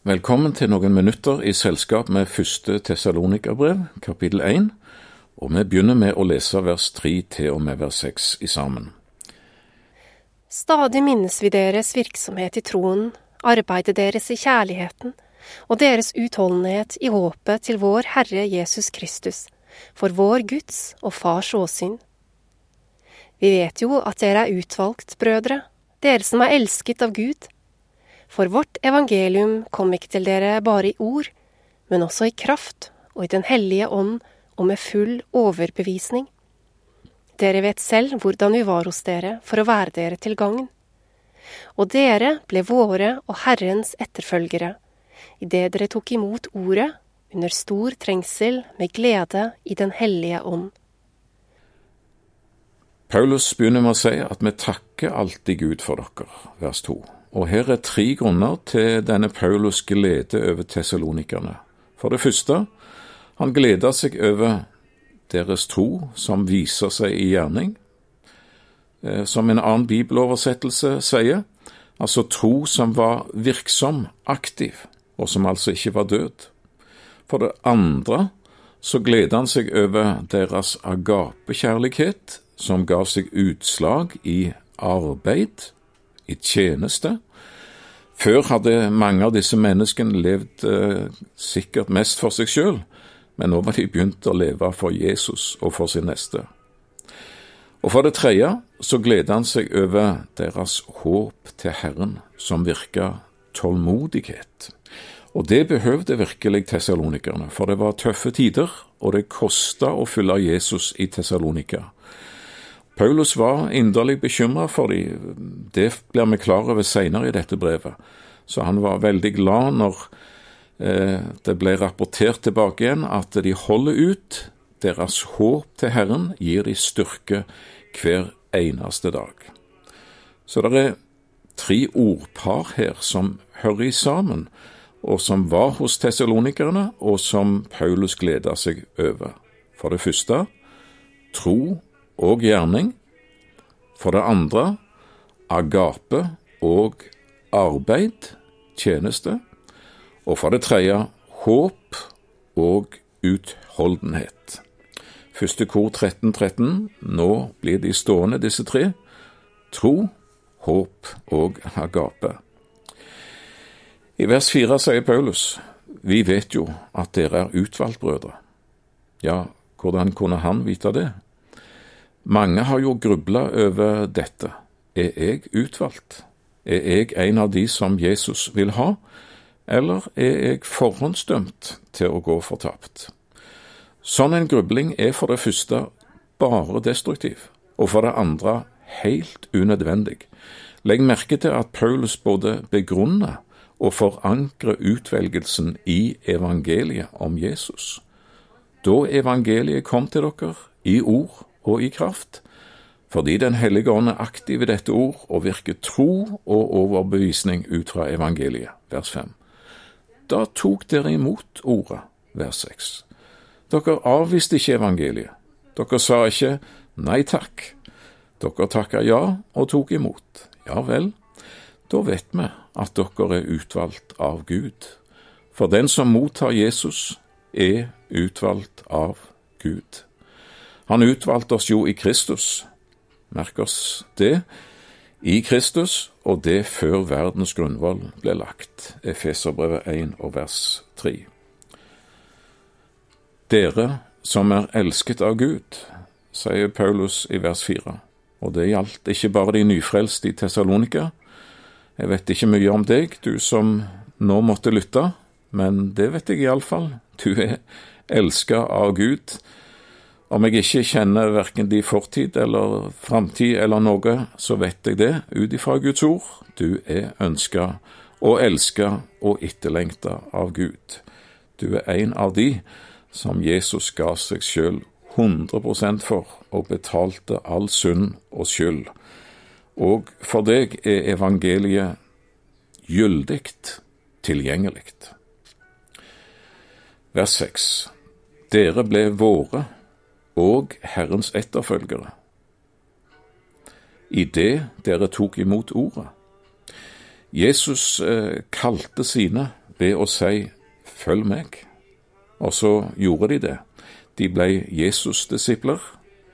Velkommen til noen minutter i selskap med første Tessalonika-brev, kapittel 1, og vi begynner med å lese vers 3 til og med vers 6 i sammen. Stadig minnes vi deres virksomhet i troen, arbeidet deres i kjærligheten og deres utholdenhet i håpet til vår Herre Jesus Kristus, for vår Guds og Fars åsyn. Vi vet jo at dere er utvalgt, brødre, dere som er elsket av Gud for vårt evangelium kom ikke til dere bare i ord, men også i kraft og i Den hellige ånd og med full overbevisning. Dere vet selv hvordan vi var hos dere for å være dere til gagn. Og dere ble våre og Herrens etterfølgere, idet dere tok imot ordet under stor trengsel med glede i Den hellige ånd. Paulus begynner med å si at vi takker alltid Gud for dere, vers 2. Og her er tre grunner til denne Paulus' glede over tessalonikerne. For det første, han gleder seg over deres tro som viser seg i gjerning. Eh, som en annen bibeloversettelse sier, altså tro som var virksom, aktiv, og som altså ikke var død. For det andre så gleder han seg over deres agapekjærlighet, som gav seg utslag i arbeid i tjeneste. Før hadde mange av disse menneskene levd eh, sikkert mest for seg sjøl, men nå var de begynt å leve for Jesus og for sin neste. Og for det tredje så gleder han seg over deres håp til Herren, som virka tålmodighet. Og det behøvde virkelig tessalonikerne, for det var tøffe tider, og det kosta å følge Jesus i Tessalonika. Paulus var inderlig bekymra for dem, det blir vi klar over seinere i dette brevet. Så han var veldig glad når eh, det ble rapportert tilbake igjen at de holder ut. Deres håp til Herren gir de styrke hver eneste dag. Så det er tre ordpar her som hører sammen, og som var hos tessalonikerne, og som Paulus gleda seg over. For det første tro og gjerning. For det andre agape og arbeid, tjeneste. Og for det tredje håp og utholdenhet. Første kor 1313. 13. Nå blir de stående, disse tre. Tro, håp og agape. I vers fire sier Paulus, vi vet jo at dere er utvalgt brødre. Ja, hvordan kunne han vite det? Mange har jo grubla over dette. Er jeg utvalgt? Er jeg en av de som Jesus vil ha, eller er jeg forhåndsdømt til å gå fortapt? Sånn en grubling er for det første bare destruktiv, og for det andre helt unødvendig. Legg merke til at Paulus både begrunner og forankrer utvelgelsen i evangeliet om Jesus. Da evangeliet kom til dere, i ord og i kraft, fordi Den hellige ånd er aktiv i dette ord og virker tro og overbevisning ut fra evangeliet, vers 5. Da tok dere imot ordet, vers 6. Dere avviste ikke evangeliet. Dere sa ikke nei takk. Dere takka ja og tok imot. Ja vel, da vet vi at dere er utvalgt av Gud. For den som mottar Jesus, er utvalgt av Gud. Han utvalgte oss jo i Kristus. Merk oss det. I Kristus, og det før verdens grunnvoll ble lagt. Efeserbrevet 1 og vers 3. Dere som er elsket av Gud, sier Paulus i vers 4. Og det gjaldt ikke bare de nyfrelste i Tessalonika. Jeg vet ikke mye om deg, du som nå måtte lytte, men det vet jeg iallfall. Du er elska av Gud om jeg ikke kjenner verken de fortid eller framtid eller noe, så vet jeg det ut ifra Guds ord. Du er ønska og elska og etterlengta av Gud. Du er en av de som Jesus ga seg sjøl 100% for og betalte all synd og skyld. Og for deg er evangeliet gyldig, tilgjengelig. Vers 6. Dere ble våre og Herrens etterfølgere, idet dere tok imot ordet. Jesus eh, kalte sine ved å si følg meg. Og så gjorde de det. De ble Jesus-disipler,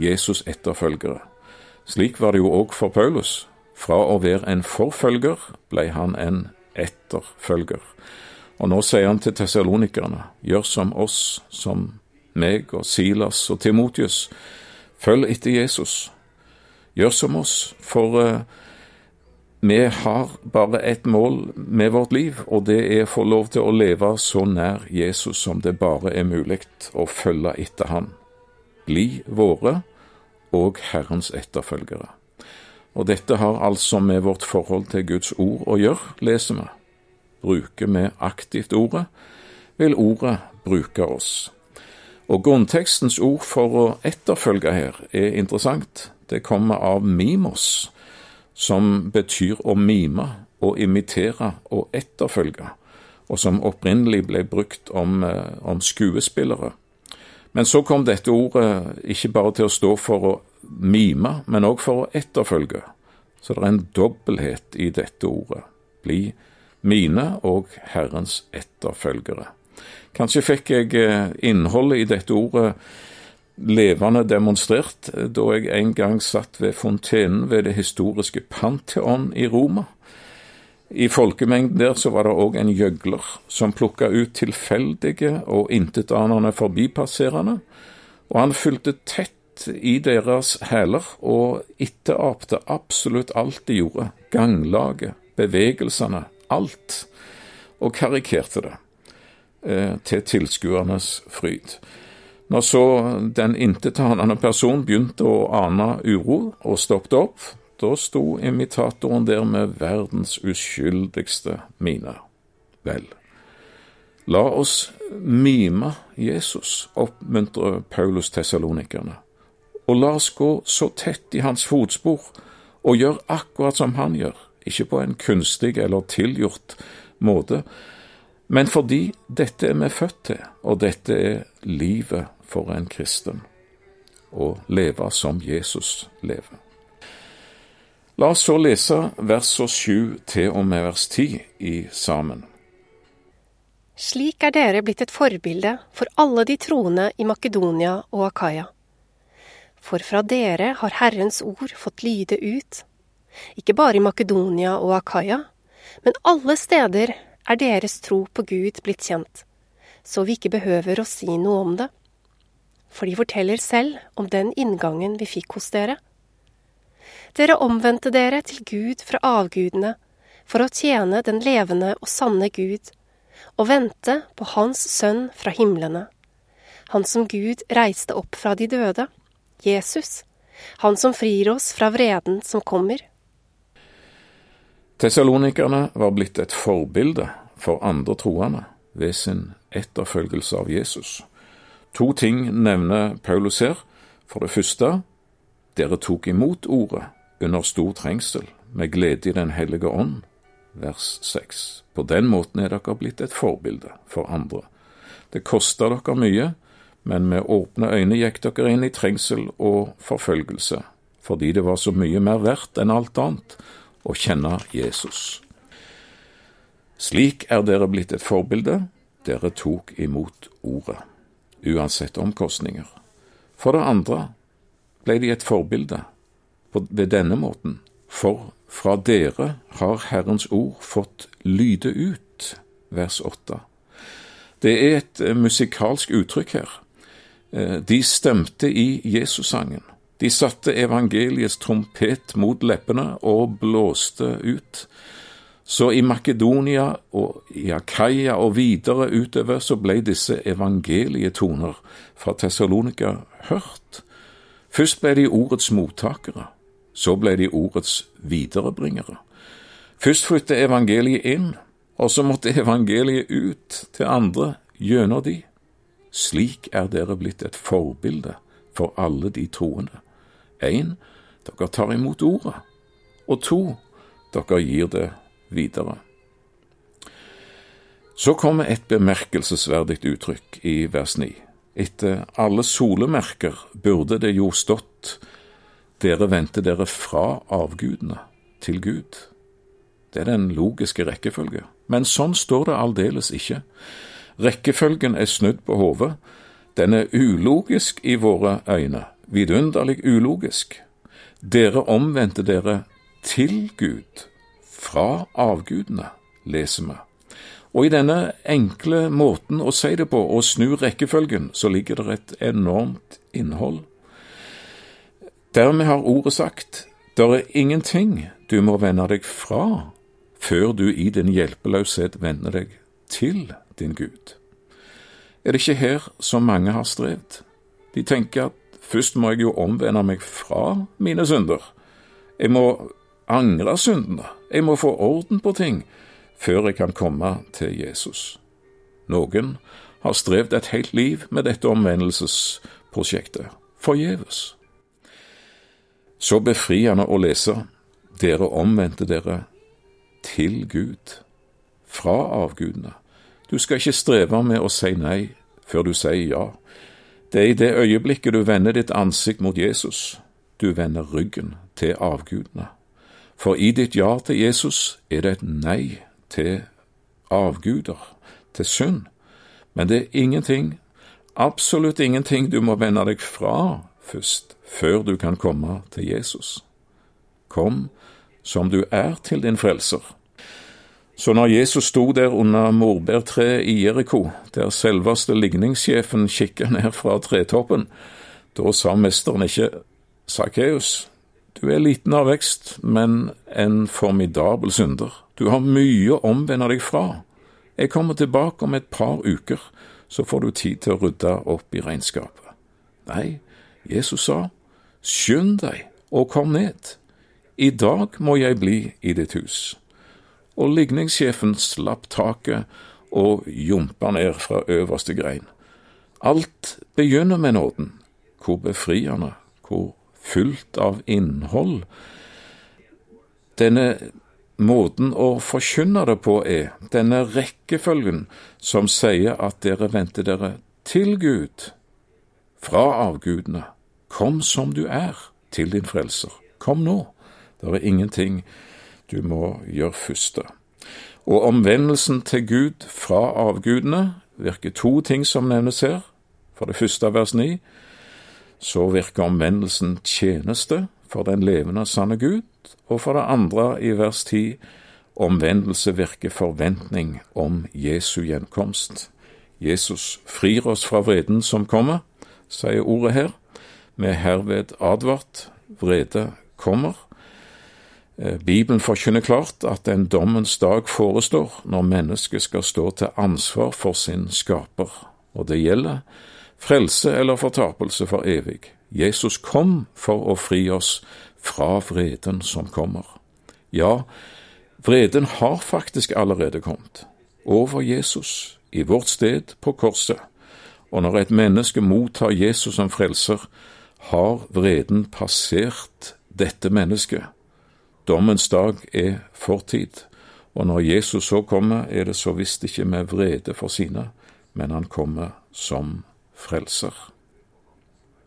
Jesus-etterfølgere. Slik var det jo òg for Paulus. Fra å være en forfølger ble han en etterfølger. Og nå sier han til tessalonikerne, gjør som oss, som meg og Silas og Timotius, følg etter Jesus. Gjør som oss, for uh, vi har bare ett mål med vårt liv, og det er å få lov til å leve så nær Jesus som det bare er mulig, å følge etter Han. Bli våre og Herrens etterfølgere. Og dette har altså med vårt forhold til Guds ord å gjøre, leser vi. Bruker vi aktivt ordet, vil ordet bruke oss. Og Grunntekstens ord for å etterfølge her er interessant. Det kommer av mimos, som betyr å mime, å imitere og etterfølge, og som opprinnelig ble brukt om, eh, om skuespillere. Men så kom dette ordet ikke bare til å stå for å mime, men òg for å etterfølge. Så det er en dobbelthet i dette ordet. Bli mine og Herrens etterfølgere. Kanskje fikk jeg eh, innholdet i dette ordet levende demonstrert eh, da jeg en gang satt ved fontenen ved det historiske Pantheon i Roma. I folkemengden der så var det òg en gjøgler som plukka ut tilfeldige og intetanende forbipasserende, og han fulgte tett i deres hæler og etterapte absolutt alt de gjorde, ganglaget, bevegelsene, alt, og karikerte det til tilskuernes fryd. Når så den intetanende person begynte å ane uro og stoppet opp, da sto imitatoren der med verdens uskyldigste mine. Vel, la oss mime Jesus, oppmuntrer Paulus tessalonikerne og la oss gå så tett i hans fotspor og gjøre akkurat som han gjør, ikke på en kunstig eller tilgjort måte, men fordi dette er vi født til, og dette er livet for en kristen, å leve som Jesus lever. La oss så lese versene sju til og med vers ti i sammen. Slik er dere blitt et forbilde for alle de troende i Makedonia og Akaya. For fra dere har Herrens ord fått lyde ut, ikke bare i Makedonia og Akaya, men alle steder er deres tro på Gud blitt kjent, så vi ikke behøver å si noe om det. For de forteller selv om den inngangen vi fikk hos dere. Dere omvendte dere til Gud fra avgudene for å tjene den levende og sanne Gud, og vente på Hans Sønn fra himlene, Han som Gud reiste opp fra de døde Jesus, han som frir oss fra vreden som kommer. Tessalonikerne var blitt et forbilde for andre troende ved sin etterfølgelse av Jesus. To ting nevner Paulus her. For det første, dere tok imot ordet under stor trengsel, med glede i Den hellige ånd, vers 6. På den måten er dere blitt et forbilde for andre. Det kosta dere mye, men med åpne øyne gikk dere inn i trengsel og forfølgelse, fordi det var så mye mer verdt enn alt annet å kjenne Jesus. Slik er dere blitt et forbilde, dere tok imot ordet, uansett omkostninger. For det andre ble de et forbilde ved denne måten, for fra dere har Herrens ord fått lyde ut, vers åtte. Det er et musikalsk uttrykk her. Eh, de stemte i Jesussangen. De satte evangeliets trompet mot leppene og blåste ut. Så i Makedonia og i Akaia og videre utover så ble disse evangelietoner fra Tessalonika hørt. Først ble de ordets mottakere, så ble de ordets viderebringere. Først flyttet evangeliet inn, og så måtte evangeliet ut til andre gjennom de. Slik er dere blitt et forbilde for alle de troende. Én, dere tar imot ordet, og to, dere gir det videre. Så kommer et bemerkelsesverdig uttrykk i vers 9. Etter alle solemerker burde det jo stått Dere vendte dere fra avgudene til Gud. Det er den logiske rekkefølge. Men sånn står det aldeles ikke. Rekkefølgen er snudd på hodet. Den er ulogisk i våre øyne, vidunderlig ulogisk. Dere omvendte dere til Gud, fra avgudene, leser vi. Og i denne enkle måten å si det på, å snu rekkefølgen, så ligger det et enormt innhold. Dermed har ordet sagt, det er ingenting du må vende deg fra før du i din hjelpeløshet vender deg til din Gud. Er det ikke her som mange har strevd? De tenker at først må jeg jo omvende meg fra mine synder. Jeg må angre syndene. Jeg må få orden på ting før jeg kan komme til Jesus. Noen har strevd et helt liv med dette omvendelsesprosjektet, forgjeves. Så befriende å lese dere omvendte dere til Gud, fra avgudene. Du skal ikke streve med å si nei før du sier ja. Det er i det øyeblikket du vender ditt ansikt mot Jesus, du vender ryggen til avgudene. For i ditt ja til Jesus er det et nei til avguder, til synd. Men det er ingenting, absolutt ingenting du må vende deg fra først, før du kan komme til Jesus. Kom som du er til din frelser. Så når Jesus sto der under morbærtreet i Jeriko, der selveste ligningssjefen kikker ned fra tretoppen, da sa mesteren ikke Sakkeus, du er liten av vekst, men en formidabel synder. Du har mye å omvende deg fra. Jeg kommer tilbake om et par uker, så får du tid til å rydde opp i regnskapet. Nei, Jesus sa, skynd deg og kom ned. I dag må jeg bli i ditt hus. Og ligningssjefen slapp taket og jumpa ned fra øverste grein. Alt begynner med nåden. Hvor befriende, hvor fullt av innhold. Denne måten å forkynne det på er denne rekkefølgen som sier at dere vendte dere til Gud, fra avgudene. Kom som du er, til din frelser. Kom nå. Det er ingenting du må gjøre først. Og omvendelsen til Gud fra avgudene virker to ting som nevnes her. For det første, vers 9, så virker omvendelsen tjeneste for den levende sanne Gud. Og for det andre, i vers 10, omvendelse virker forventning om Jesu gjenkomst. Jesus frir oss fra vreden som kommer, sier ordet her. Er herved advart. Vrede kommer. Eh, Bibelen forkynner klart at en dommens dag forestår når mennesket skal stå til ansvar for sin skaper, og det gjelder frelse eller fortapelse for evig. Jesus kom for å fri oss fra vreden som kommer. Ja, vreden har faktisk allerede kommet, over Jesus, i vårt sted på korset, og når et menneske mottar Jesus som frelser, har vreden passert dette mennesket Dommens dag er fortid, og når Jesus så kommer, er det så visst ikke med vrede for sine, men han kommer som frelser.